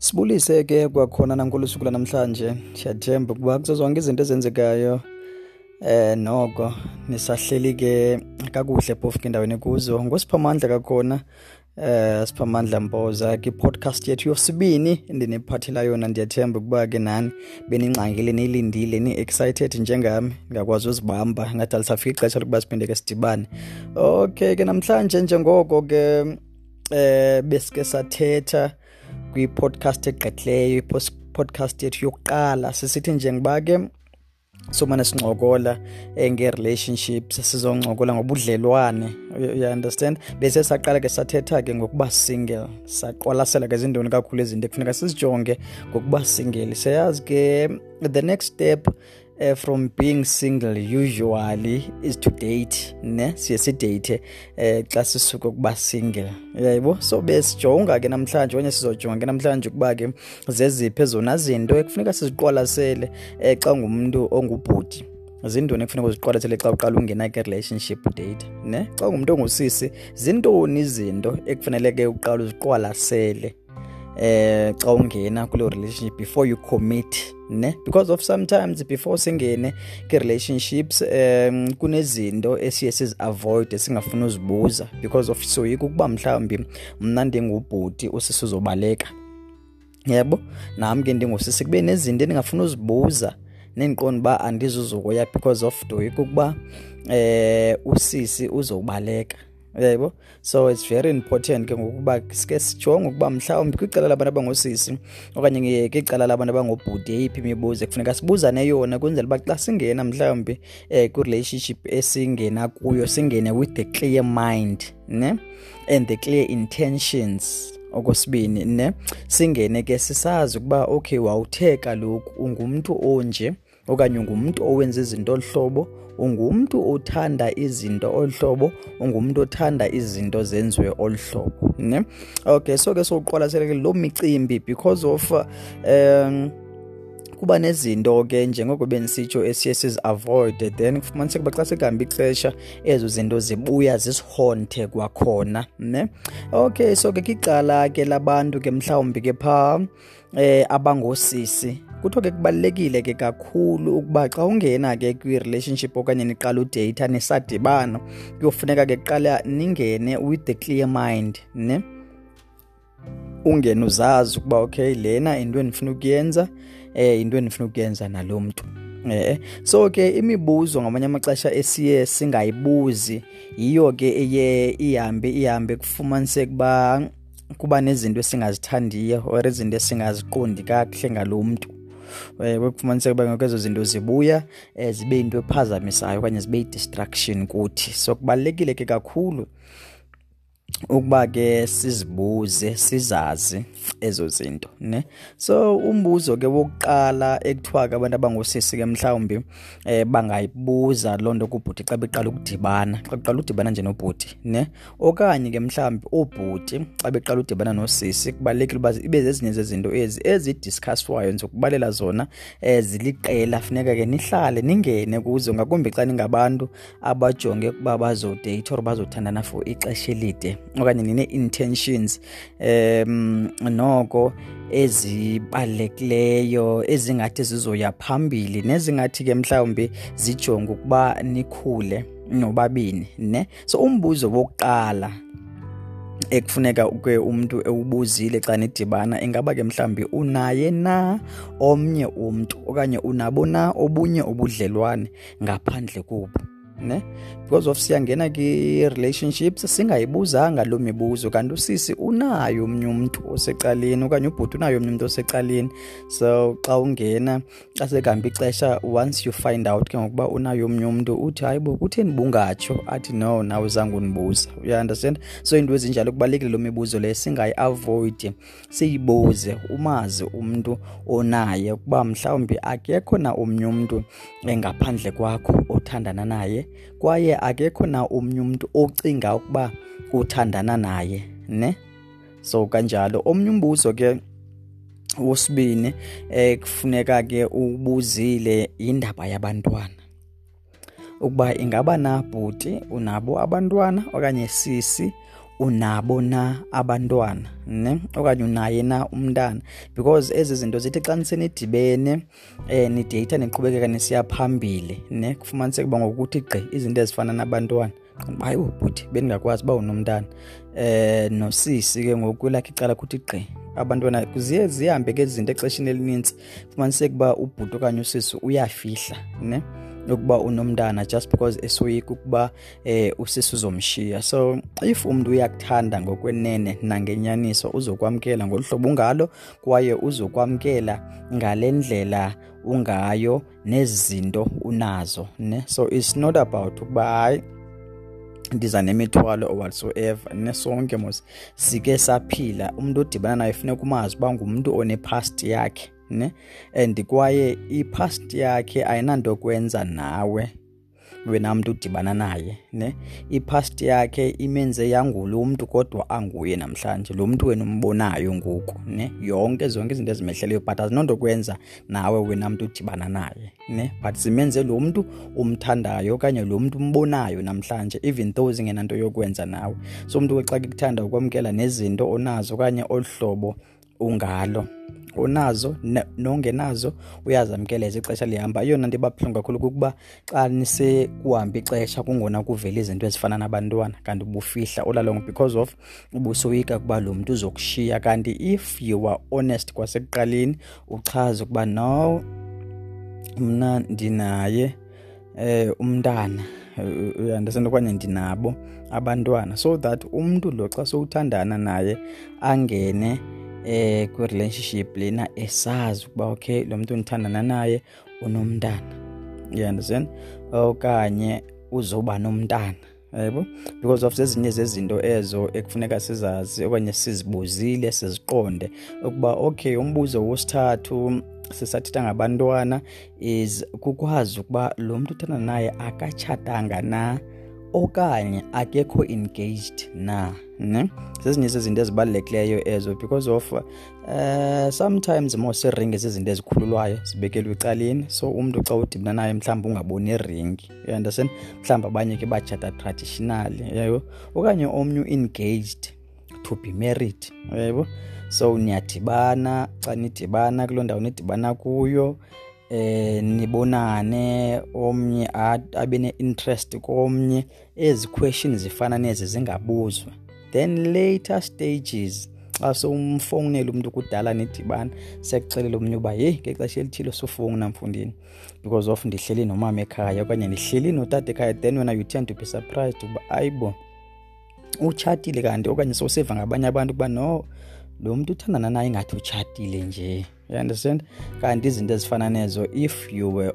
Sibulise ke kwakhona nankulu usuku lanamhlanje. Siyathemba ukuba kuzo zonke izinto ezenzekayo. Eh noko nisahleli ke kakuhle phofu ke endaweni kuzo ngosiphamandla kakhona eh siphamandla mpoza ke podcast yethu yosibini endiniphathela yona. Ndiyathemba ukuba ke nani beningxangile nilindile ni excited njengami. Ngakwazi uzibamba ngathi alisafika ixesha lokuba siphinde ke sidibane. Okay ke namhlanje njengoko ke eh besike sathetha kwi-podcast egqithileyo i-podcast yethu yokuqala sisithi njengoba ke somane sincokola eh, nge-relationships sizoncokola ngobudlelwane you understand? Bese saqala ke sathetha ke ngokuba single saqwalasela ke zindoni kakhulu izinto ekufuneka sizijonge ngokuba single. Siyazi ke the next step uh, from being single usually is to date ne? Siye sidate eh xa sisuka ukuba single. Yayibo so besijonga ke namhlanje okanye sizojonga ke namhlanje ukuba ke zeziphi ezona zinto ekufuneka siziqwalasele eh xa ngumuntu ongubhuti. Zintoni ekufuneka uziqwalasele xa uqala ungena ke relationship date ne? Xa ngumuntu ongusisi zintoni izinto ekufaneleke uqala uziqwalasele eh xa ungena kule relationship before you commit ne? Because of sometimes before singene ke relationships um kunezinto esiye sizi avoid esingafuna uzibuza. Because of soyika ukuba mhlawumbi mna ndingubhuti usisi uzobaleka yebo? Nami ke ndingusisi kube nezinto endingafuna uzibuza nendiqonda uba andizuzukuya because of doyika ukuba eh usisi uzobaleka yebo? So it's very important ke ngokuba sike sijonge ukuba mhlawumbi kwicala labantu abangosisi okanye kwicala labantu abangobhuti eyiphi imibuzo kufuneka sibuzane yona kwenzela uba xa singena mhlawumbi eh kwi-relationship esingena kuyo singene with the clear mind ne? And the clear intentions. Okwesibini ne? Singene ke sisazi ukuba okay wawuthe kaloku ungumntu onje okanye ungumntu owenza izinto olhlobo ungumntu othanda izinto olhlobo ungumntu othanda izinto zenziwe olhlobo ne? Okay so ke soqwalaseleke lo micimbi because of um kuba nezinto ke njengoko bendisitsho esiye sizi-avoid then kufumaniseka uba xa sekuhamba ixesha ezo zinto zibuya zisihonte kwakhona ne? Okay so ke kwicala ke labantu ke mhlawumbi ke phaa eh abangosisi kuthiwa ke kubalulekile ke kakhulu ukuba xa ungena ke kwi-relationship okanye niqala udeyitha nisadibana kuyofuneka ke kuqala ningene with the clear mind ne? Ungene uzazi ukuba okay lena into endifuna ukuyenza eh into endifuna ukuyenza nalo mntu eh. So ke imibuzo ngamanye amaxesha esiye singayibuzi yiyo ke eye ihambe ihambe kufumanise uba kuba nezinto esingazithandiyo or izinto esingaziqondi kakuhle ngalo mntu um kufumaniseka uba ngoko ezo zinto zibuya um zibe yinto ephazamisayo okanye zibe yi-distraction kuthi. So kubalulekile ke kakhulu ukuba ke sizibuze sizazi ezo zinto ne? So umbuzo ke wokuqala ekuthiwa ke abantu abangosisi ke mhlawumbi eh bangayibuza loo nto kubhuti xa beqala ukudibana xa beqala ukudibana nje nobhuti ne? Okanye ke mhlawumbi oobhuti xa beqala udibana nosisi kubalulekile uba ibe zezinye zezinto ezi ezidiscusswayo ndizokubalela zona um ziliqela. Funeka ke nihlale ningene kuzo ngakumbi xa ningabantu abajonge ukuba bazodate or bazothandana for ixesha elide okanye nine-intentions um noko ezibalulekileyo ezingathi zizoya phambili nezingathi ke mhlawumbi zijonge ukuba nikhule nobabini ne? So umbuzo wokuqala ekufuneka ke umntu ewubuzile xa nidibana ingaba ke mhlawumbi unaye na omnye umntu okanye unabo na obunye ubudlelwane ngaphandle kubo ne? Because of siyangena kwi-relationships singayibuzanga loo mibuzo. Kanti usisi unayo omnye umntu osecaleni okanye ubhuti unayo omnye umntu osecaleni. So xa ungena xa sekuhamba ixesha once you find out ke ngokuba unayo omnye umntu uthi hayi bo kutheni bungatsho? Athi no nawe zange undibuza uyaunderstand so iinto ezinjalo kubalulekile loo mibuzo leyo singayi-avoyidi siyibuze umazi umntu onaye ukuba mhlawumbi akekho na omnye umntu engaphandle kwakho othandana naye kwaye akekho na omnye umntu ocinga ukuba uthandana naye ne? So kanjalo. Omnye umbuzo ke wosibini ekufuneka ke ubuzile indaba yabantwana. Ukuba ingaba nabhuti unabo abantwana okanye sisi unabo na abantwana ne? Okanye unaye na umntana. Because ezi zinto zithi xa nisenidibene eh nideyitha niqhubekeka nisiya phambili ne? Kufumaniseka uba ngokuthi gqi izinto ezifana nabantwana. Hayi ubhuti bendingakwazi uba unomntana. Um nosisi ke ngoku ngokwelakhe icala kuthi gqi abantwana ziye zihambe ke zinto exesheni elinintsi. Fumaniseka uba ubhuti okanye usisi uyafihla ne yokuba unomntana just because esoyika ukuba eh usisi uzomshiya so if umuntu uyakuthanda ngokwenene nangenyaniso uzokwamkela ngolu hlobo ungalo kwaye uzokwamkela ngale ndlela ungayo nezinto unazo ne? So it's not about ukuba hayi ndiza nemithwalo or whatsoever nesonke mos sike saphila. Umuntu odibana naye funeka umazi uba ngumntu onepast yakhe ne? And kwaye ipast yakhe ayinanto kwenza nawe. Wena mntu udibana naye ne? Ipast yakhe imenze yangulo mntu kodwa anguye namhlanje. Lo mntu wena umbonayo ngoku ne? Yonke zonke izinto ezimehleleyo but azinonto kwenza nawe wena mntu udibana naye ne? But zimenze lo mntu umthandayo okanye lo mntu umbonayo namhlanje even though zingenanto yokwenza nawe. So umntu xa kuthanda ukwamkela nezinto onazo okanye olu hlobo ungalo. Onazo nongenazo uyazamkeleza ixesha lihamba. Eyona nto ibabuhlungu kakhulu kukuba xa nisekuhamba ixesha kungona kuvela izinto ezifana nabantwana kanti ubufihla olalongo because of ubusoyika ukuba lo mntu uzokushiya. Kanti if you are honest kwasekuqaleni uchaze ukuba no mna ndinaye eh umntana uyandesenta okanye ndinabo abantwana. So that umntu lo xa sowuthandana naye angene eh kwi relationship lena esazi ukuba okay lo muntu ndithandana naye unomntana. You understand? Okanye uzoba nomntana yebo? Because of zezinye zezinto ezo ekufuneka sizazi okanye sizibuzile siziqonde ukuba okay umbuzo wosithathu sisathetha ngabantwana is kukwazi ukuba lo muntu uthanda naye akatshatanga na? Okanye akekho engaged na ne? Zezinye zezinto ezibalulekileyo ezo because of uh, sometimes mos iringi zizinto ezikhululwayo zibekelwe ecaleni. So umntu xa udibana naye mhlawumbi ungaboni iringi understand? Mhlawumbi abanye ke batshata traditionally yebo? Okanye omnye u-engaged to be married yebo? So niyadibana xa nidibana kuloo ndawo nidibana kuyo eh nibonane omnye abe ne-interest komnye. Ezi questions zifana nezi zingabuzwa then later stages xa sowumfowunela umntu kudala nidibana sekuxelela omnye uba yeyi ngexesha elithile sufowuna mfundini. Because of ndihleli nomama ekhaya okanye ndihleli notata ekhaya then wena you tend to be surprised uba ayibo utshatile kanti okanye sowuseva ngabanye abantu ukuba no. Lo muntu uthandana naye ingathi utshatile nje you understand? Kanti izinto ezifana nezo if you were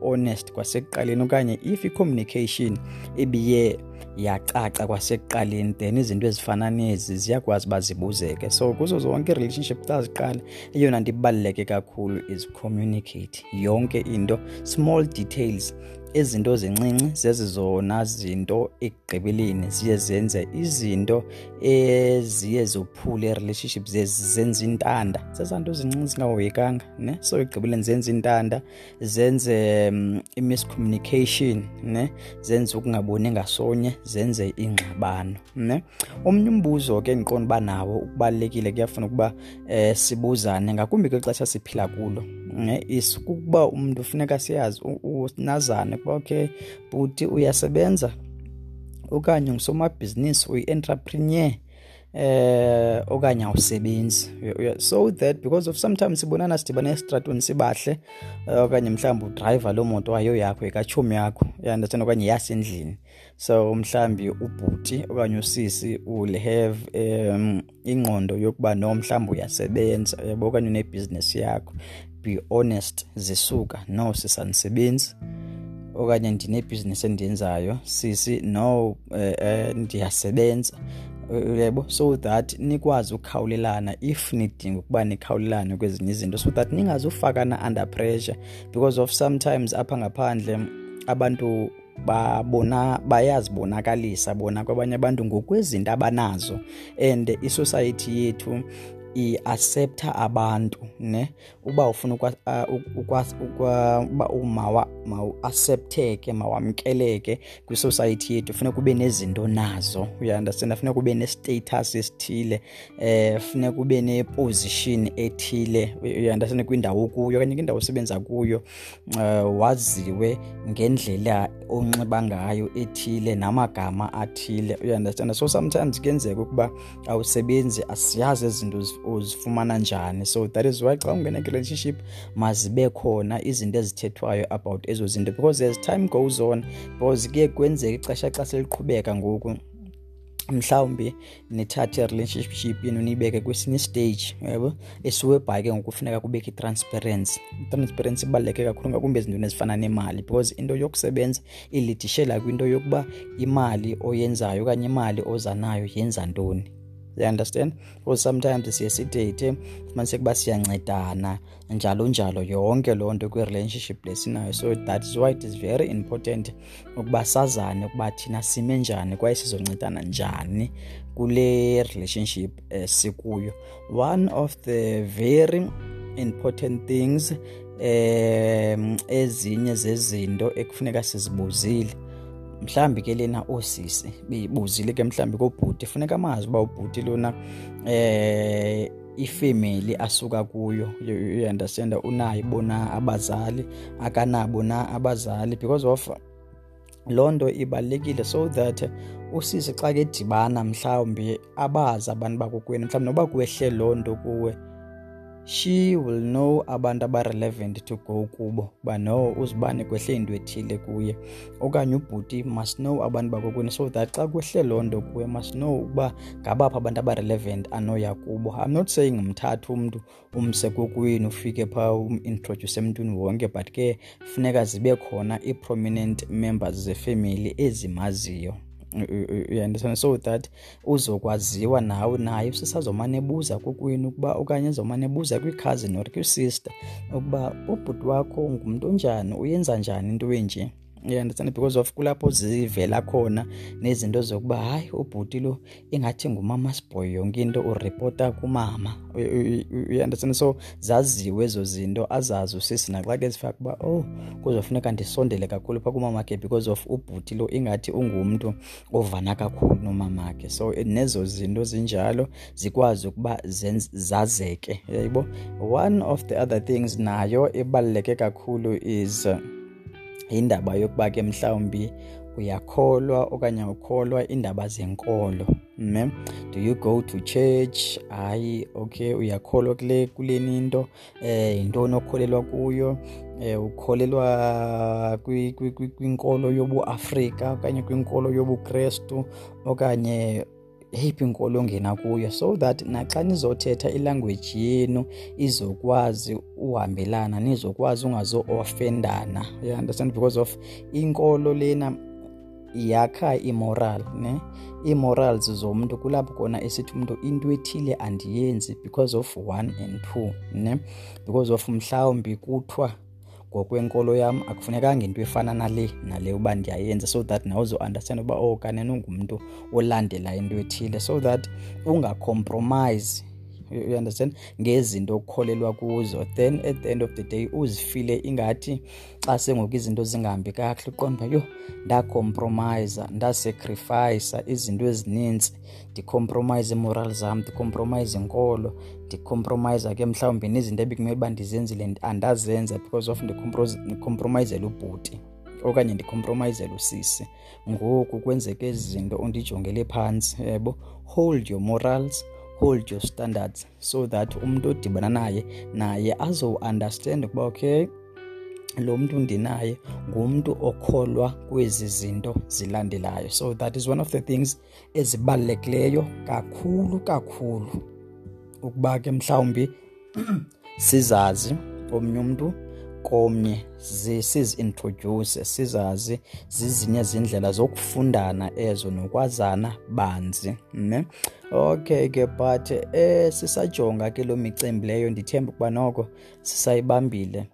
honest kwasekuqaleni okanye if i-communication ibiye yacaca kwasekuqaleni then izinto ezifana nezi ziyakwazi uba zibuzeke. So kuzo zonke i-relationship xa ziqala eyona nto ibaluleke kakhulu is communicate yonke into small details izinto zincinci zezizona zinto ekugqibeleni ziye zenze izinto eziye zophule i-relationship zenze intanda. Zezanto zincinci zingahoyekanga ne? So ekugqibeleni zenze intanda zenze um, i-miscommunication ne? Zenze ukungaboni ngasonye zenze ingxabano ne? Omnye umbuzo ke ndiqonda uba nawo ukubalulekile kuyafuna ukuba eh, sibuzane ngakumbi kwexesha siphila kulo ne? Is kukuba umntu siyazi nazane ukuba okay. Bhuti uyasebenza okanye ngusomabhizinisi uyi-entrepreneur eh okanye awusebenzi. So that because of sometimes sibonana sidibana esitratweni sibahle okanye mhlawumbi udrayiva loo moto ayo yakho ikatshomi yakho uyandathanda okanye yasendlini. So mhlawumbi ubhuti okanye usisi will have um ingqondo yokuba no mhlawumbi uyasebenza yabo okanye unebhizinesi yakho. Be honest zisuka no sisanisebenzi okanye ndinebhizinesi endiyenzayo sisi no eh, eh, ndiyasebenza. Yebo so that nikwazi ukukhawulelana if nidinga ukuba nikhawulelane kwezinye izinto so that ningazufakana under pressure. Because of sometimes apha ngaphandle abantu babona bayazibonakalisa bona kwabanye abantu ngokwezinto abanazo. And isociety yethu iaccepta abantu ne? Uba ufuna uba uma mawu-accepteke mawamkeleke kwisosayethi yethu funeka ube nezinto nazo uyaunderstanda funeka ube ne-status esithile eh funeka ube neposition ethile uyaunderstanda kwindawo kuyo okanye kwindawo osebenza kuyo uh, waziwe ngendlela onxiba ngayo ethile namagama athile uyaunderstanda so sometimes kuyenzeka ukuba awusebenzi asiyazi ezinto uzifumana njani. So that is why xa ungena kwi-relationship mazibe khona izinto ezithethwayo about ezo zinto because as time goes on because kuye kwenzeka ixesha xa seliqhubeka ngoku mhlawumbi nithathe relationship yenu niyibeke kwesinye istage yabo esiwebhayi ke ngoku kufuneka kubekho i-transparency. I-transparency ibaluleke kakhulu ngakumbi ezintweni ezifana nemali because into yokusebenza ilidishela kwinto yokuba imali oyenzayo okanye imali oza nayo yenza ntoni. You understand? Because sometimes siye sidate fumaniseke uba siyancedana njalo njalo. Yonke loo nto kwi-relationship lesinayo so that is why it is very important ukuba sazane ukuba thina sime njani kwaye sizoncedana njani kule relationship eh, sikuyo. One of the very important things um ezinye zezinto ekufuneka sizibuzile mhlambi ke lena osisi beyibuzile ke mhlambi kobhuti funeka amazi uba ubhuti lona eh ifamily asuka kuyo you understand unayo bona abazali akanabo na abazali because of loo nto ibalulekile so that usisi xa kedibana mhlawumbi abazi abantu bakokwenu mhlawumbi noba kwehle loo nto kuwe she will know abantu aba-relevant to go kubo uba no uzibane kwehle into ethile kuye. Okanye ubhuti must know abantu bakokwini so that xa kwehle loo nto kuye must know ukuba ngabapha abantu aba-relevant anoya kubo. I'm not saying mthathe umntu umse kokwini ufike phaa umintroduce emntwini wonke but ke funeka zibe khona ii-prominent members zefemily ezimaziyo uyandithanda so that uzokwaziwa nawe naye usisazomane ebuza kokwini ukuba okanye ezomane ebuza kwi-cousin or kwisister ukuba ubhuti wakho ngumntu onjani uyenza njani into enje uyandithanda because of kulapho zivela khona nezinto zokuba hayi ubhuti lo ingathi ngumama sibhoy yonke into uripota kumama. Understand? So zaziwe ezo zinto azazi usisi naxa ke zifaka uba oh kuzofuneka ndisondele kakhulu phaa kumamakhe because of ubhuti lo ingathi ungumntu ovana kakhulu nomamakhe so nezo zinto zinjalo zikwazi ukuba zazeke yayibo one of the other things nayo ebaluleke kakhulu is uh, indaba yokuba ke mhlawumbi uyakholwa okanye ukholwa indaba zenkolo ne? Do you go to church? Hayi okay uyakholwa kule kuleni into eh yintoni okholelwa kuyo? Eh ukholelwa kwinkolo yobuAfrika okanye kwinkolo yobuKristu okanye yeyiphi inkolo ongena kuyo so that naxa nizothetha ilanguage yenu izokwazi uhambelana nizokwazi ungazo-ofendana you understand? Because of inkolo lena yakha imoral ne? Ii-morals zomntu kulapho khona esithi umntu into ethile andiyenzi because of one and two ne? Because of mhlawumbi kuthiwa ngokwenkolo yam akufunekanga into efana nale nale uba ndiyayenza so that nawe uzounderstand uba oh kanene ungumntu olandela into ethile. So that ungacompromise you understand ngezinto okukholelwa kuzo. Then at the end of the day uzifile ingathi xa sengoku izinto zingahambi kakuhle uqonda yo ndacompromise ndasacrifice izinto ezininzi. Ndicompromise imoral zam ndicompromise inkolo ndicompromise ke mhlawumbi nezinto ebekumele uba ndizenzile andazenza because of ndicompromisele ubhuti okanye ndicompromisele usisi. Ngoku kwenzeka ezi zinto undijongele phantsi yebo? Hold your morals hold your standards so that umuntu odibana naye naye azounderstand ukuba okay lo mntu ndinaye ngumntu okholwa kwezi zinto zilandelayo. So that is one of the things ezibalulekileyo kakhulu kakhulu. Ukuba ke mhlawumbi sizazi omnye umntu komnye sizintroduce sizazi zizinye zindlela zokufundana ezo nokwazana banzi ne? Okay ke but eh sisajonga ke lo micimbi leyo. Ndithemba ukuba noko sisayibambile.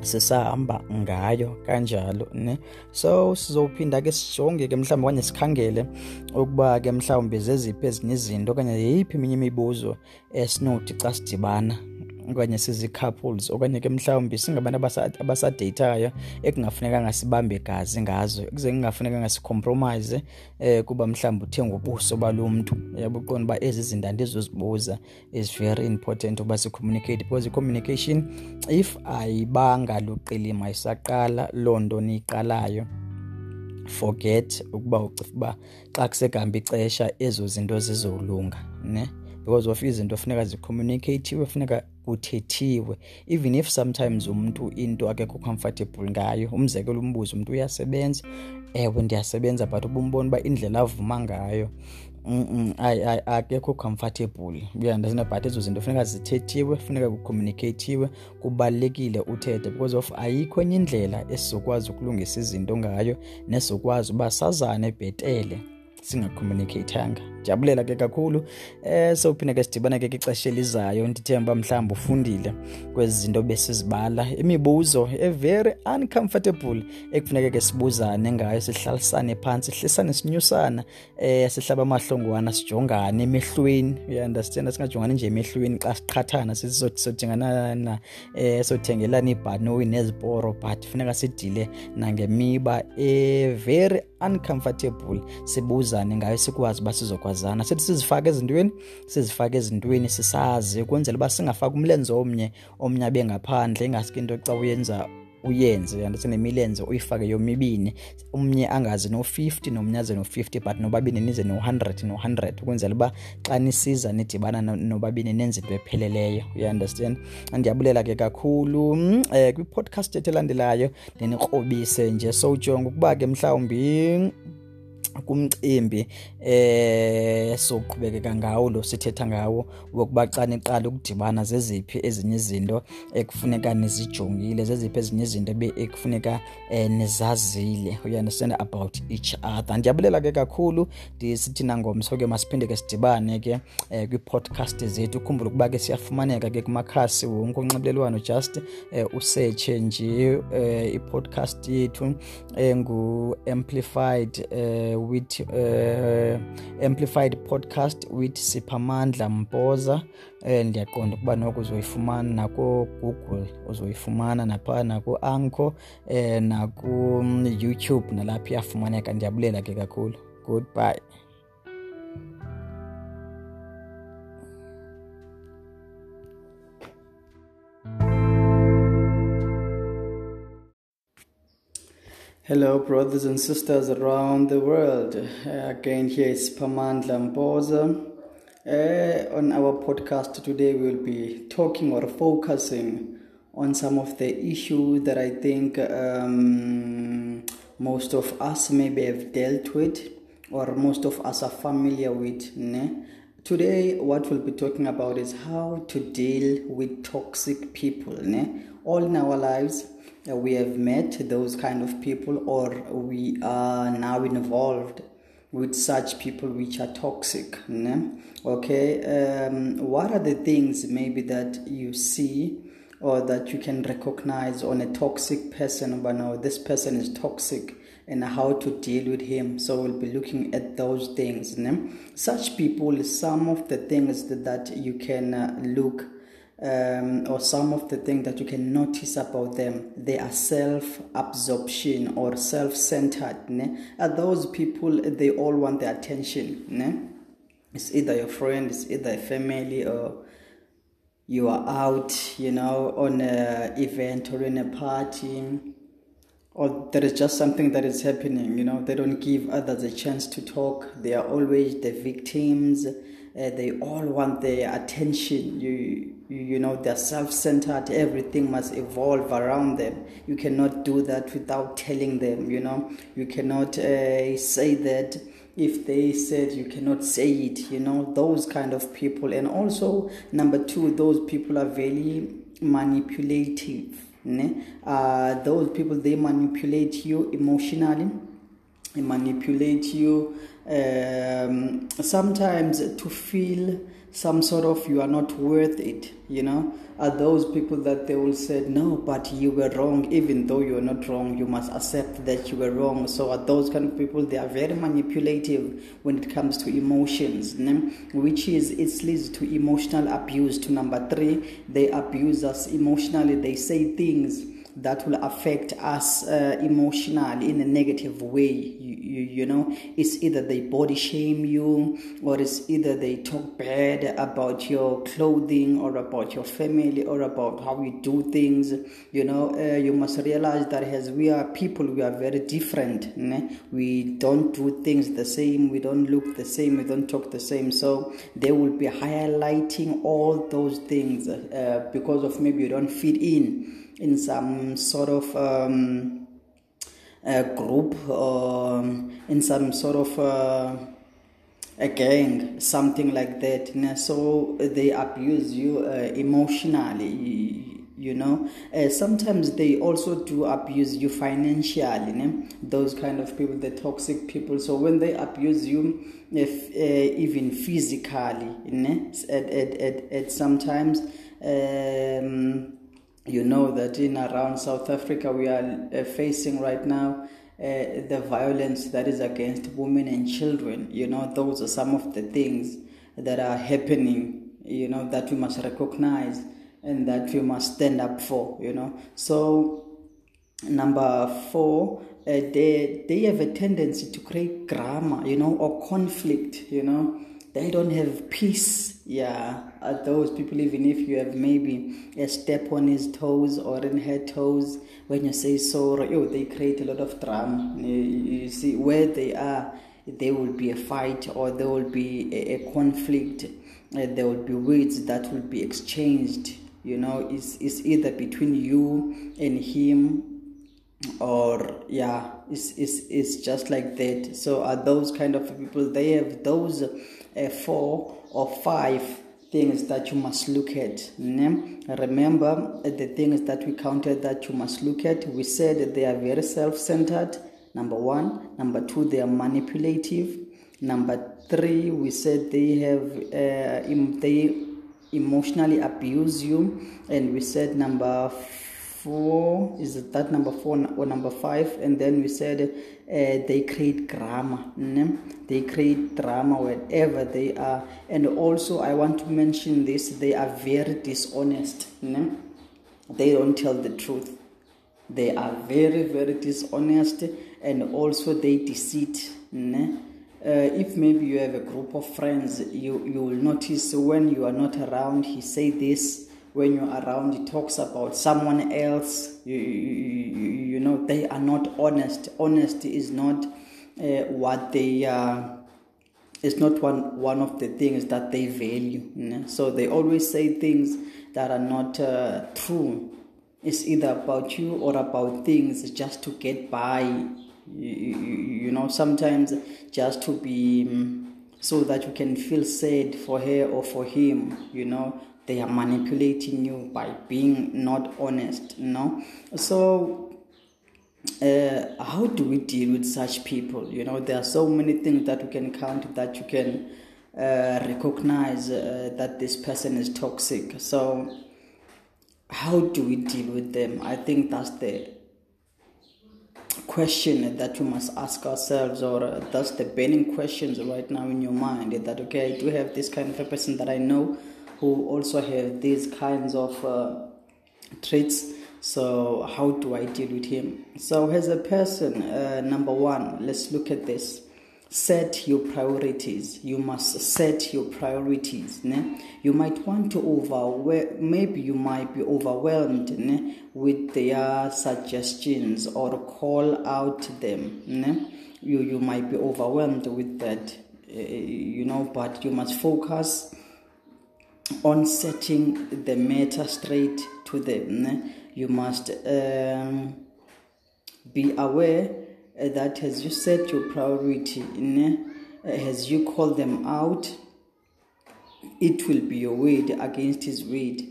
Sisahamba ngayo kanjalo ne? So sizophinda ke sijonge ke mhlawumbi okanye sikhangele ukuba ke mhlawumbi zeziphi ezinye izinto okanye yeyiphi eminye imibuzo esinothi xa sidibana. Okanye sizi-couples okanye ke mhlawumbi singabantu abasadeyithayo ekungafunekanga sibambe gazi ngazo kuze kungafunekanga sicompromise eh kuba mhlawumbi uthenga ubuso balo mntu yabuqonda uba ezi zinto andizozibuza is very important uba sicommunicate because i-communication if ayibanga luqilima isaqala loo nto niyiqalayo forget ukuba ucifa uba xa kusekuhamba ixesha ezo zinto zizolunga ne? Because of izinto funeka zicommunicathiwe funeka kuthethiwe. Even if sometimes umntu into akekho comfortable ngayo umzekelo umbuzo umntu uyasebenza. Ewe ndiyasebenza but ubumbona uba indlela avuma ngayo akekho comfortable. Uyandazina but ezo zinto funeka zithethiwe funeka kucommunicathiwe kubalulekile uthethe because of ayikho enye indlela esizokwazi ukulungisa izinto ngayo nesizokwazi uba sazane bhetele singacommunicathanga jabulela ke kakhulu eh sowuphinde ke sidibane ke ixesha elizayo. Ndithemba mhlawumbi ufundile kwezi zinto besizibala imibuzo e-very uncomfortable ekufuneke ke sibuzane ngayo sihlalisane phantsi sihlisane sinyusana eh sihlaba amahlongwana sijongane emehlweni. Uyanderstand singajongani nje emehlweni xa siqhathana sisodinganana eh sothengelana ibhanoyi neziporo but funeka sidile nangemiba e-very uncomfortable sibuzane ngayo sikwazi uba sizokwazana. Sithi sizifake ezintweni sizifake ezintweni sisazi ukwenzela uba singafaki umlenze omnye omnye abe ngaphandle ingaske into xa uyenza uyenze yandise nemilenze uyifake yomibini. Umnye angazi no-50 nomnye aze no-50 but nobabini nize no-100 no-100 ukwenzela uba xa nisiza nidibana nobabini nenze into epheleleyo uyaunderstand andiyabulela ke kakhulu um kwipodcast ethu elandelayo ndinikrobise nje. Sowujonga ukuba ke mhlawumbi kumcimbi eh soqhubekeka ngawo lo sithetha ngawo wokuba xa niqala ukudibana zeziphi ezinye izinto ekufuneka nizijongile zeziphi ezinye izinto ekufuneka eh, nizazile. You understand about each other. Ndiyabulela ke kakhulu ndisithi nangomso ke masiphinde ke sidibane ke eh, kwi-podcast zethu. Ukhumbula ukuba ke siyafumaneka ke kumakhasi wonke onxibelelwano just eh, usetshe nje eh, i-podcast yethu engu-amplified eh, with uh, amplified podcast with siphamandla mpoza um ndiyaqonda ukuba noko uzoyifumana nako Google uzoyifumana naphaa nakuanco um eh nalapho YouTube nalapha iyafumaneka. Ndiyabulela ke kakhulu. Goodbye Hello, brothers and sisters around the world. Again, here is Pamandla Mboza. Uh, on our podcast today, we'll be talking or focusing on some of the issues that I think um, most of us maybe have dealt with or most of us are familiar with. Ne? Today, what we'll be talking about is how to deal with toxic people. Ne? All in our lives, we have met those kind of people or we are now involved with such people which are toxic ne? okay um, what are the things maybe that you see or that you can recognize on a toxic person but no this person is toxic and how to deal with him so we'll be looking at those things ne? such people some of the things that, that you can uh, look um, or some of the things that you can notice about them, they are self absorption or self centered. Those people, they all want the attention. Ne? It's either your friend, it's either family, or you are out, you know, on an event or in a party, or there is just something that is happening, you know, they don't give others a chance to talk, they are always the victims. Uh, they all want their attention. You, you, you know, they're self-centered. Everything must evolve around them. You cannot do that without telling them. You know, you cannot uh, say that if they said you cannot say it. You know, those kind of people. And also, number two, those people are very manipulative. Ne? Uh, those people they manipulate you emotionally. They manipulate you um, sometimes to feel some sort of you are not worth it you know? Are those people that they will say no but you were wrong. Even though you're not wrong you must accept that you were wrong. So are those kind of people they are very manipulative when it comes to emotions which is it leads to emotional abuse to number three. They abuse us emotionally. They say things that will affect us uh, emotionally in a negative way. You, you, know, it's either they body shame you, or it's either they talk bad about your clothing, or about your family, or about how you do things. You know, uh, you must realize that as we are people, we are very different. Né? We don't do things the same, we don't look the same, we don't talk the same. So they will be highlighting all those things uh, because of maybe you don't fit in in some sort of um, group or um, in some sort of uh, a gang, something like that. So they abuse you uh, emotionally. You know, uh, sometimes they also do abuse you financially. Those kind of people, the toxic people. So when they abuse you, if uh, even physically, ne? At, at, at, at sometimes. Um, you know that in around South Africa we are uh, facing right now uh, the violence that is against women and children. You know, those are some of the things that are happening, you know, that we must recognize and that we must stand up for, you know. So, number four, uh, they, they have a tendency to create drama, you know, or conflict, you know they don't have peace. Yeah, those people, even if you have maybe a step on his toes or in her toes, when you say sorry, oh, they create a lot of drama. You, see, where they are, there will be a fight or there will be a, a conflict. There will be words that will be exchanged. You know, it's, it's either between you and him or yeah it's, it's, it's just like that so are those kind of people they have those uh, four or five things that you must look at. Remember the things that we counted that you must look at. We said they are very self centered, number one. Number two, they are manipulative. Number three, we said they have uh, they emotionally abuse you. And we said number four is that number four or number five and then we said uh, they create drama né? they create drama wherever they are and also i want to mention this they are very dishonest né? they don't tell the truth they are very very dishonest and also they deceit né? uh, if maybe you have a group of friends you, you will notice when you are not around he say this when you're around he talks about someone else. You, you, you know they are not honest. Honesty is not uh, what they uh, is not one one of the things that they value you know? so they always say things that are not uh, true. It's either about you or about things just to get by you, you know. Sometimes just to be um, so that you can feel sad for her or for him you know they are manipulating you by being not honest you know? So uh, how do we deal with such people you know? There are so many things that we can count that you can uh, recognize uh, that this person is toxic. So how do we deal with them? I think that's the question that you must ask ourselves or uh, that's the burning questions right now in your mind that okay i do have this kind of a person that i know who also have these kinds of uh, traits. So, how do I deal with him? So, as a person, uh, number one, let's look at this. Set your priorities. You must set your priorities. Ne? You might want to overwhelm, maybe you might be overwhelmed ne? with their suggestions or call out them. Ne? You, you might be overwhelmed with that, uh, you know, but you must focus on setting the matter straight to them. You must um, be aware that as you set your priority, as you call them out, it will be your word against his word.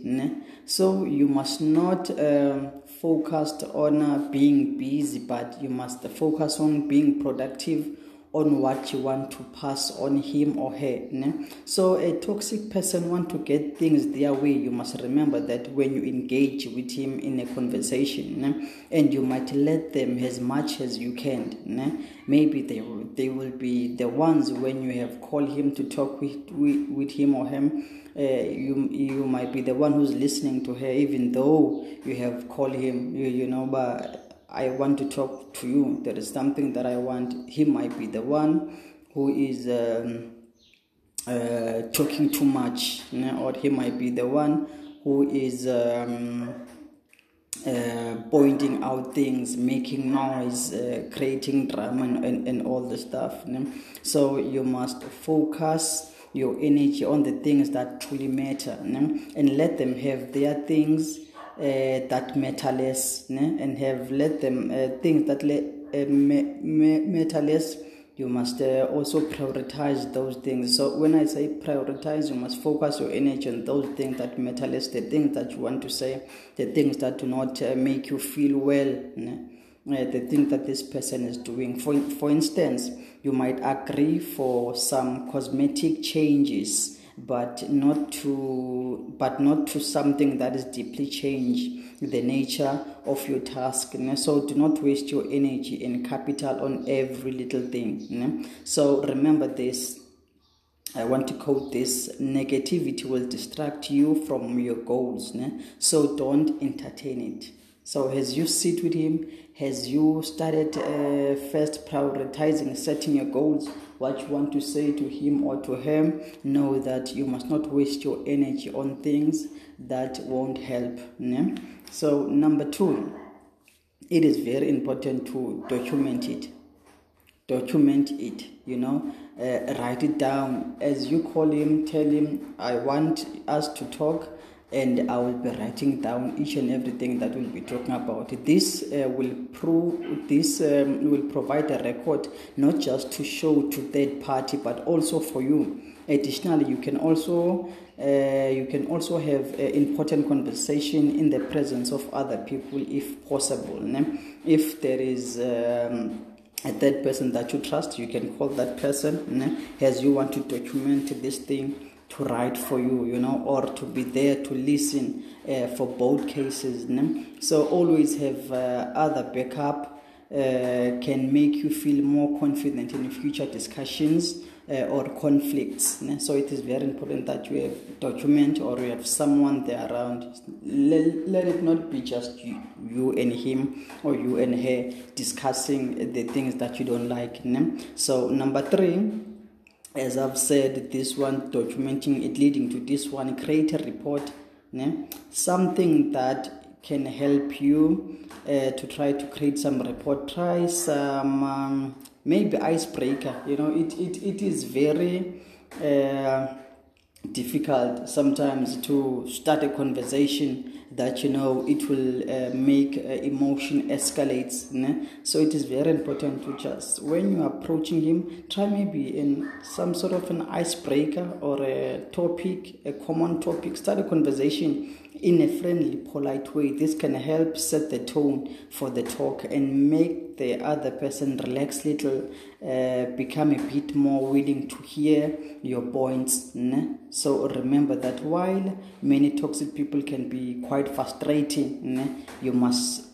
So you must not um, focus on uh, being busy, but you must focus on being productive on what you want to pass on him or her. Ne? So a toxic person want to get things their way. You must remember that when you engage with him in a conversation, ne? and you might let them as much as you can. Ne? Maybe they will, they will be the ones when you have called him to talk with, with, with him or him. Uh, you you might be the one who's listening to her, even though you have called him. You, you know, but I want to talk to you. There is something that I want. He might be the one who is um, uh, talking too much, you know, or he might be the one who is um, uh, pointing out things, making noise, uh, creating drama, and, and, and, all the stuff. You know? So you must focus your energy on the things that truly matter you know? and let them have their things that matter less ne? and have let them uh, things that le- uh, matter less you must also prioritize those things so when i say prioritize you must focus your energy on those things that matter less the things that you want to say the things that do not make you feel well the thing that this person is doing. For, for instance, you might agree for some cosmetic changes but not to but not to something that is deeply changed the nature of your task so do not waste your energy and capital on every little thing so remember this. I want to quote this. Negativity will distract you from your goals so don't entertain it. So as you sit with him? Has you started uh, first prioritizing setting your goals what you want to say to him or to her, know that you must not waste your energy on things that won't help. Yeah? So, number two, it is very important to document it. Document it, you know, uh, write it down. As you call him, tell him, I want us to talk and I will be writing down each and everything that we'll be talking about. This uh, will prove this um, will provide a record not just to show to third party but also for you. Additionally, you can also uh, you can also have uh, important conversation in the presence of other people if possible. If there is um, a third person that you trust, you can call that person as you want to document this thing to write for you, you know, or to be there to listen uh, for both cases. Ne? So always have uh, other backup uh, can make you feel more confident in future discussions uh, or conflicts. Ne? So it is very important that you have document or you have someone there around. Let, let it not be just you, you and him or you and her discussing the things that you don't like. Ne? So number three as I've said, this one documenting it leading to this one, create a report, né? something that can help you uh, to try to create some report. Try some um, maybe icebreaker. You know, it it, it is very. Uh, difficult sometimes to start a conversation that you know it will uh, make uh, emotion escalates né? so it is very important to just when you are approaching him try maybe in some sort of an icebreaker or a topic a common topic start a conversation in a friendly, polite way. This can help set the tone for the talk and make the other person relax little, uh, become a bit more willing to hear your points. Ne? So remember that while many toxic people can be quite frustrating, ne? you must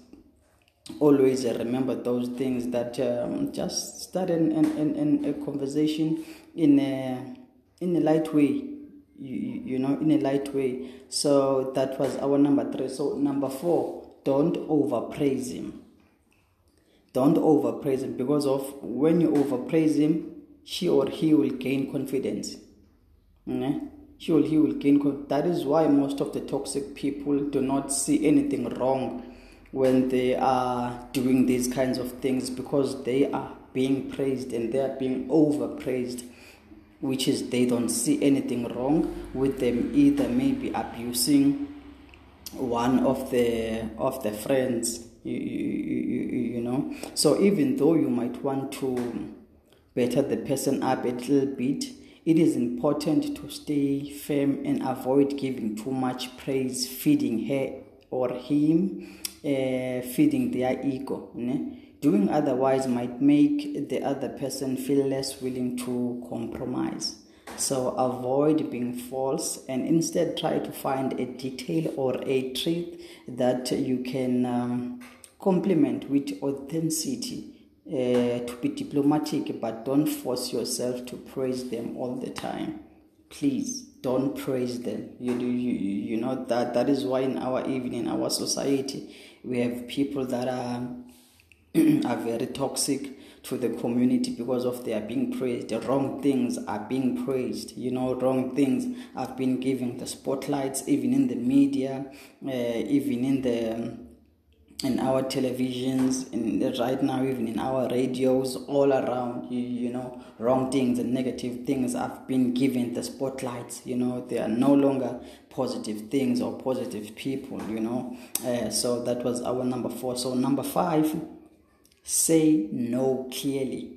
always remember those things that um, just start an, an, an, a conversation in a, in a light way you, you know in a light way so that was our number three so number four don't overpraise him don't overpraise him because of when you overpraise him she or he will gain confidence. Okay? she or he will gain that is why most of the toxic people do not see anything wrong when they are doing these kinds of things because they are being praised and they are being overpraised which is they don't see anything wrong with them either. Maybe abusing one of the of the friends you, you, you, know so even though you might want to better the person up a little bit it is important to stay firm and avoid giving too much praise feeding her or him uh, feeding their ego né? Doing otherwise might make the other person feel less willing to compromise. So avoid being false and instead try to find a detail or a truth that you can um, complement with authenticity. Uh, to be diplomatic, but don't force yourself to praise them all the time. Please don't praise them. You do, you, you know that that is why in our even in our society we have people that are are very toxic to the community because of they are being praised. The wrong things are being praised. You know, wrong things have been given the spotlights, even in the media, uh, even in the in our televisions, in right now, even in our radios, all around, you, you know, wrong things and negative things have been given the spotlights. You know, they are no longer positive things or positive people. You know, uh, so that was our number four. So number five say no clearly.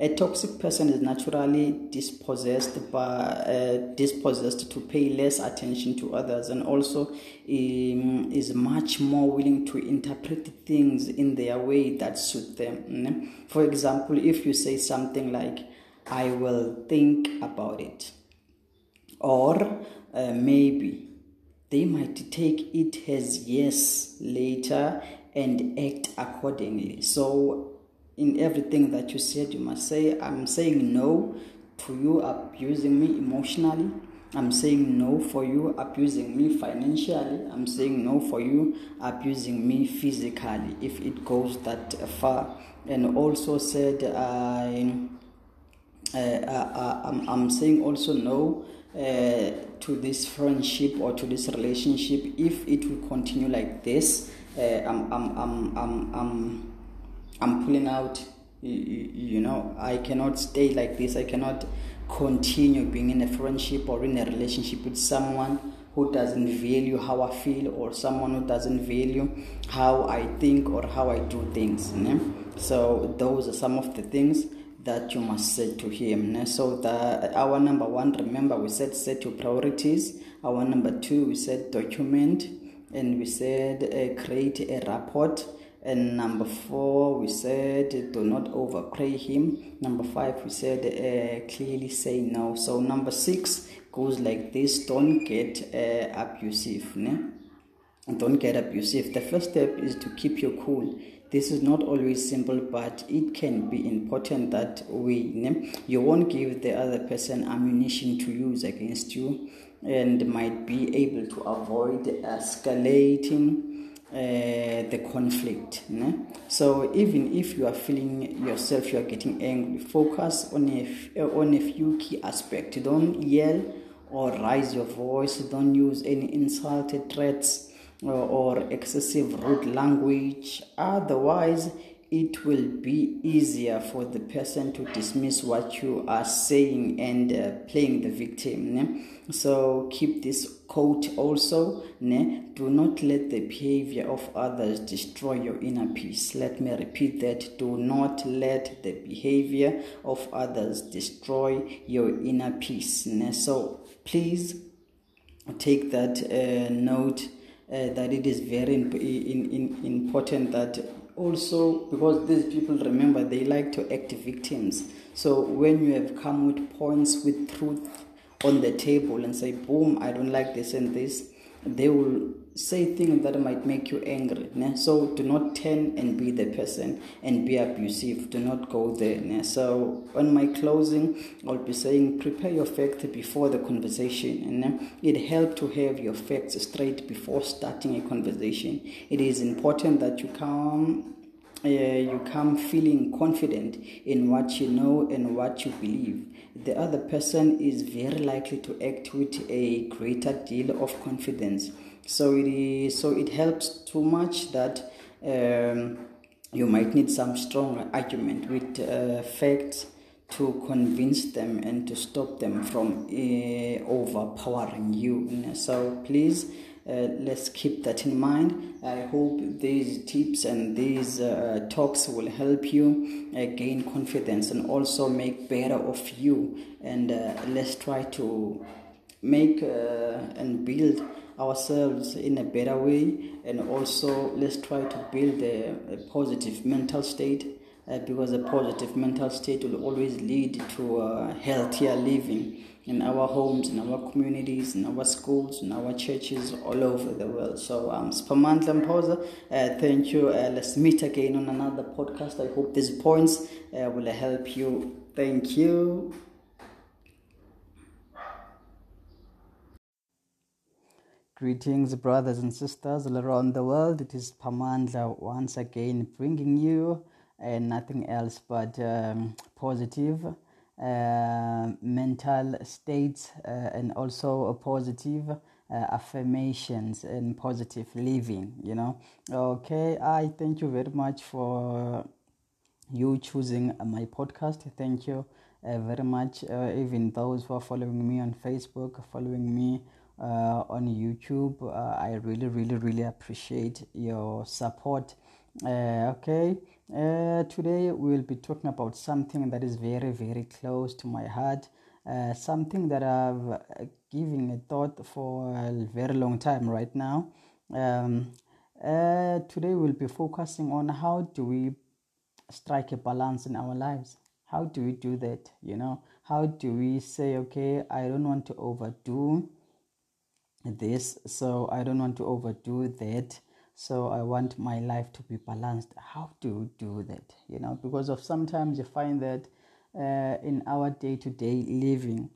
A toxic person is naturally dispossessed by uh, dispossessed to pay less attention to others and also um, is much more willing to interpret things in their way that suit them. For example, if you say something like "I will think about it," or uh, maybe they might take it as yes later and act accordingly. So, in everything that you said, you must say, I'm saying no to you abusing me emotionally. I'm saying no for you abusing me financially. I'm saying no for you abusing me physically if it goes that far. And also said, I, uh, uh, I'm, I'm saying also no uh, to this friendship or to this relationship if it will continue like this uh, I'm, I'm, I'm, I'm, I'm, I'm pulling out. You, you know, I cannot stay like this. I cannot continue being in a friendship or in a relationship with someone who doesn't value how I feel or someone who doesn't value how I think or how I do things. So those are some of the things that you must say to him. So the our number one, remember we said set your priorities. Our number two, we said document and we said uh, create a report and number four we said do not overpray him number five we said uh, clearly say no so number six goes like this don't get uh, abusive ne? don't get abusive the first step is to keep your cool this is not always simple but it can be important that we ne? you won't give the other person ammunition to use against you and might be able to avoid escalating uh, the conflict. So even if you are feeling yourself, you are getting angry, focus on a, on a few key aspects. Don't yell or raise your voice. Don't use any insulted threats or, or excessive rude language. Otherwise, it will be easier for the person to dismiss what you are saying and uh, playing the victim. Ne? So keep this quote also. Ne? Do not let the behavior of others destroy your inner peace. Let me repeat that. Do not let the behavior of others destroy your inner peace. Ne? So please take that uh, note uh, that it is very in, in, in important that also because these people remember they like to act victims. So when you have come with points with truth on the table and say boom i don't like this and this they will say things that might make you angry né? so do not turn and be the person and be abusive do not go there né? so on my closing i'll be saying prepare your facts before the conversation and it helps to have your facts straight before starting a conversation it is important that you come uh, you come feeling confident in what you know and what you believe. The other person is very likely to act with a greater deal of confidence. So it is so it helps too much that um, you might need some strong argument with uh, facts to convince them and to stop them from uh, overpowering you. So please let's keep that in mind. I hope these tips and these uh, talks will help you uh, gain confidence and also make better of you. And uh, let's try to make uh, and build ourselves in a better way and also let's try to build a, a positive mental state uh, because a positive mental state will always lead to uh, healthier living in our homes, in our communities, in our schools, in our churches all over the world. So, um, Spamantla Mposa, uh, thank you. Uh, let's meet again on another podcast. I hope these points uh, will help you. Thank you. Greetings, brothers and sisters all around the world. It is Pamandla once again bringing you uh, nothing else but um, positive mental states uh, and also positive uh, affirmations and positive living. You know, okay. I thank you very much for you choosing my podcast. Thank you uh, very much. Uh, even those who are following me on Facebook, following me uh, on YouTube. Uh, I really, really, really appreciate your support. Uh, okay, uh, today we'll be talking about something that is very, very close to my heart. Uh, something that I've uh, given a thought for a very long time right now. Um, today we'll be focusing on how do we strike a balance in our lives how do we do that you know how do we say okay i don't want to overdo this so i don't want to overdo that so i want my life to be balanced. How do you do that? You know because of sometimes you find that uh, in our day-to-day living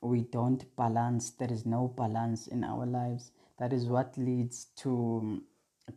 we don't balance. There is no balance in our lives. That is what leads to um,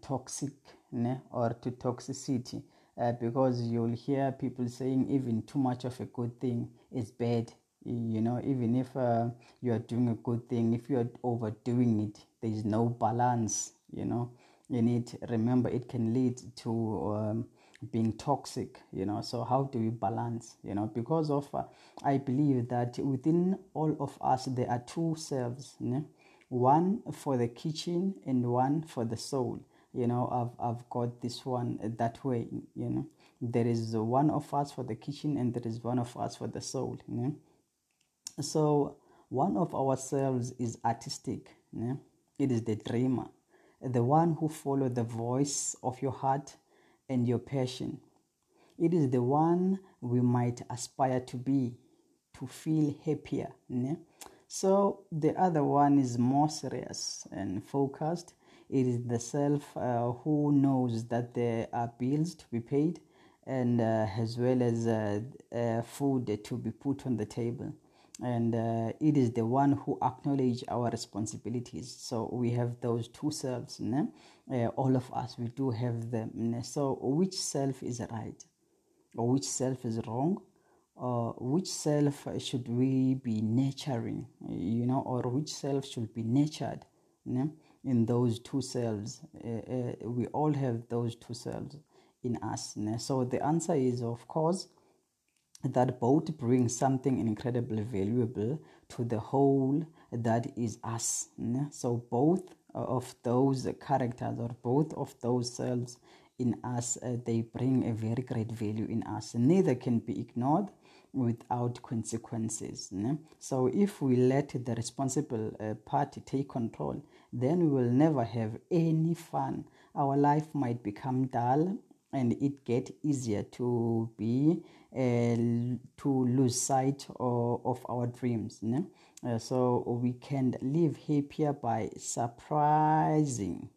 toxic ne? or to toxicity. Uh, because you'll hear people saying even too much of a good thing is bad. You know even if uh, you are doing a good thing if you are overdoing it there is no balance you know in it remember it can lead to um, being toxic you know so how do we balance you know because of uh, i believe that within all of us there are two selves né? one for the kitchen and one for the soul you know i've i've got this one that way you know there is one of us for the kitchen and there is one of us for the soul you know so one of ourselves is artistic. Yeah? It is the dreamer, the one who follow the voice of your heart and your passion. It is the one we might aspire to be, to feel happier. So the other one is more serious and focused. It is the self uh, who knows that there are bills to be paid and uh, as well as uh, uh food to be put on the table and uh, it is the one who acknowledge our responsibilities so we have those two selves né? Uh, all of us we do have them né? so which self is right or which self is wrong or which self should we be nurturing you know or which self should be nurtured né? in those two selves uh, uh, we all have those two selves in us né? so the answer is of course that both bring something incredibly valuable to the whole that is us. So both of those characters or both of those selves in us, uh, they bring a very great value in us. Neither can be ignored without consequences. So if we let the responsible uh, party take control, then we will never have any fun. Our life might become dull and it get easier to be uh, to lose sight of, of our dreams ne? Uh, so we can live happier by surprising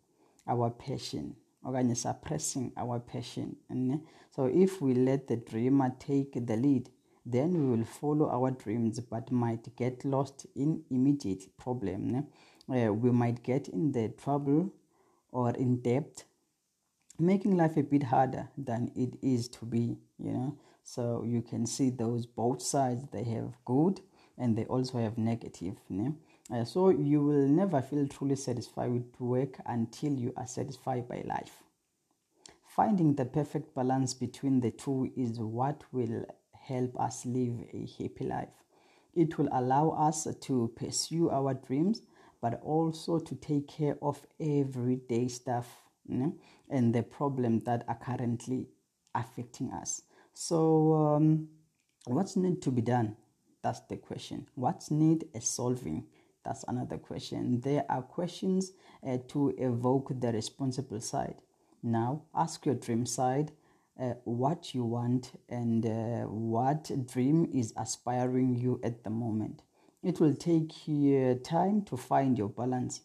our passion okanye suppressing our passion ne? so if we let the dreamer take the lead then we will follow our dreams but might get lost in immediate problem uh, we might get in the trouble or in debt making life a bit harder than it is to be you know? So you can see those both sides they have good and they also have negative? Uh, so you will never feel truly satisfied with work until you are satisfied by life. Finding the perfect balance between the two is what will help us live a happy life. It will allow us to pursue our dreams but also to take care of everyday stuff and the problems that are currently affecting us. So, um, what's need to be done? That's the question. What's need a solving? That's another question. There are questions uh, to evoke the responsible side. Now, ask your dream side uh, what you want and uh, what dream is aspiring you at the moment. It will take you time to find your balance.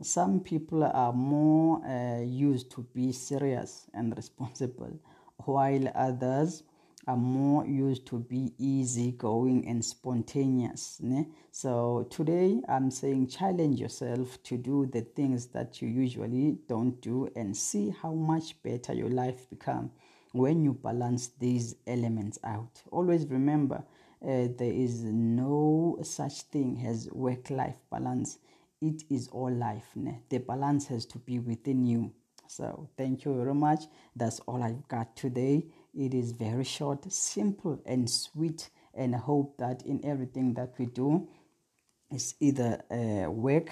Some people are more uh, used to be serious and responsible, while others are more used to be easygoing and spontaneous. Ne? So today I'm saying challenge yourself to do the things that you usually don't do and see how much better your life become when you balance these elements out. Always remember uh, there is no such thing as work life balance. It is all life. Ne? The balance has to be within you. So, thank you very much. That's all I've got today. It is very short, simple, and sweet. And I hope that in everything that we do, it's either uh, work,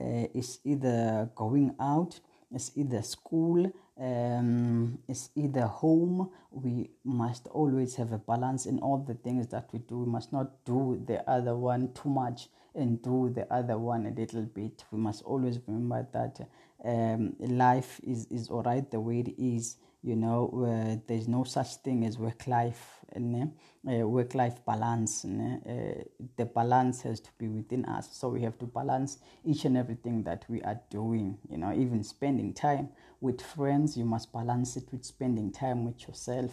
uh, it's either going out, it's either school, um, it's either home. We must always have a balance in all the things that we do. We must not do the other one too much and do the other one a little bit. We must always remember that um, life is, is all right the way it is you know uh, there's no such thing as work life uh, work life balance uh, the balance has to be within us. So we have to balance each and everything that we are doing you know even spending time with friends you must balance it with spending time with yourself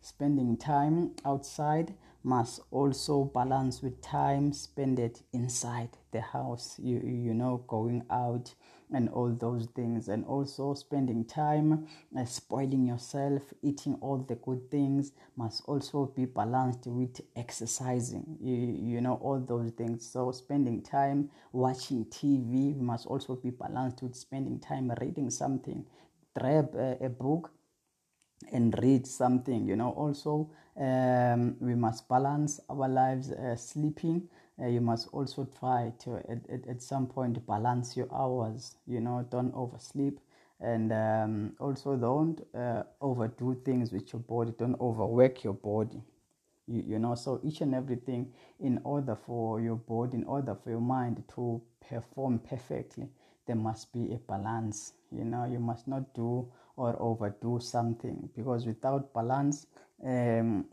spending time outside must also balance with time spent inside the house. You you know going out and all those things. And also spending time uh, spoiling yourself eating all the good things must also be balanced with exercising. You, you know all those things. So spending time watching tv must also be balanced with spending time reading something grab a, a book and read something you know. Also um, we must balance our lives uh, sleeping. Uh, you must also try to at, at, at some point balance your hours you know. Don't oversleep. And um, also don't uh, overdo things with your body. Don't overwork your body. You, you know so each and everything in order for your body in order for your mind to perform perfectly there must be a balance you know. You must not do or overdo something because without balance um,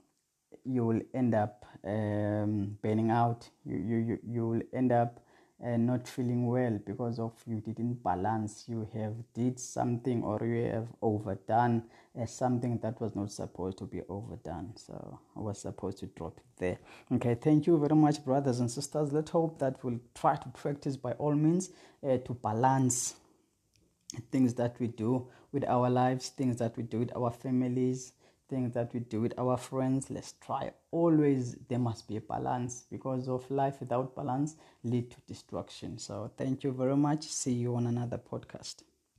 you will end up um, burning out. You, you, you, you will end up uh, not feeling well because of you didn't balance. You have did something or you have overdone uh, something that was not supposed to be overdone. So I was supposed to drop it there. Okay, thank you very much, brothers and sisters. Let's hope that we'll try to practice by all means uh, to balance things that we do with our lives, things that we do with our families things that we do with our friends. Let's try. Always there must be a balance because of life without balance lead to destruction. So thank you very much. See you on another podcast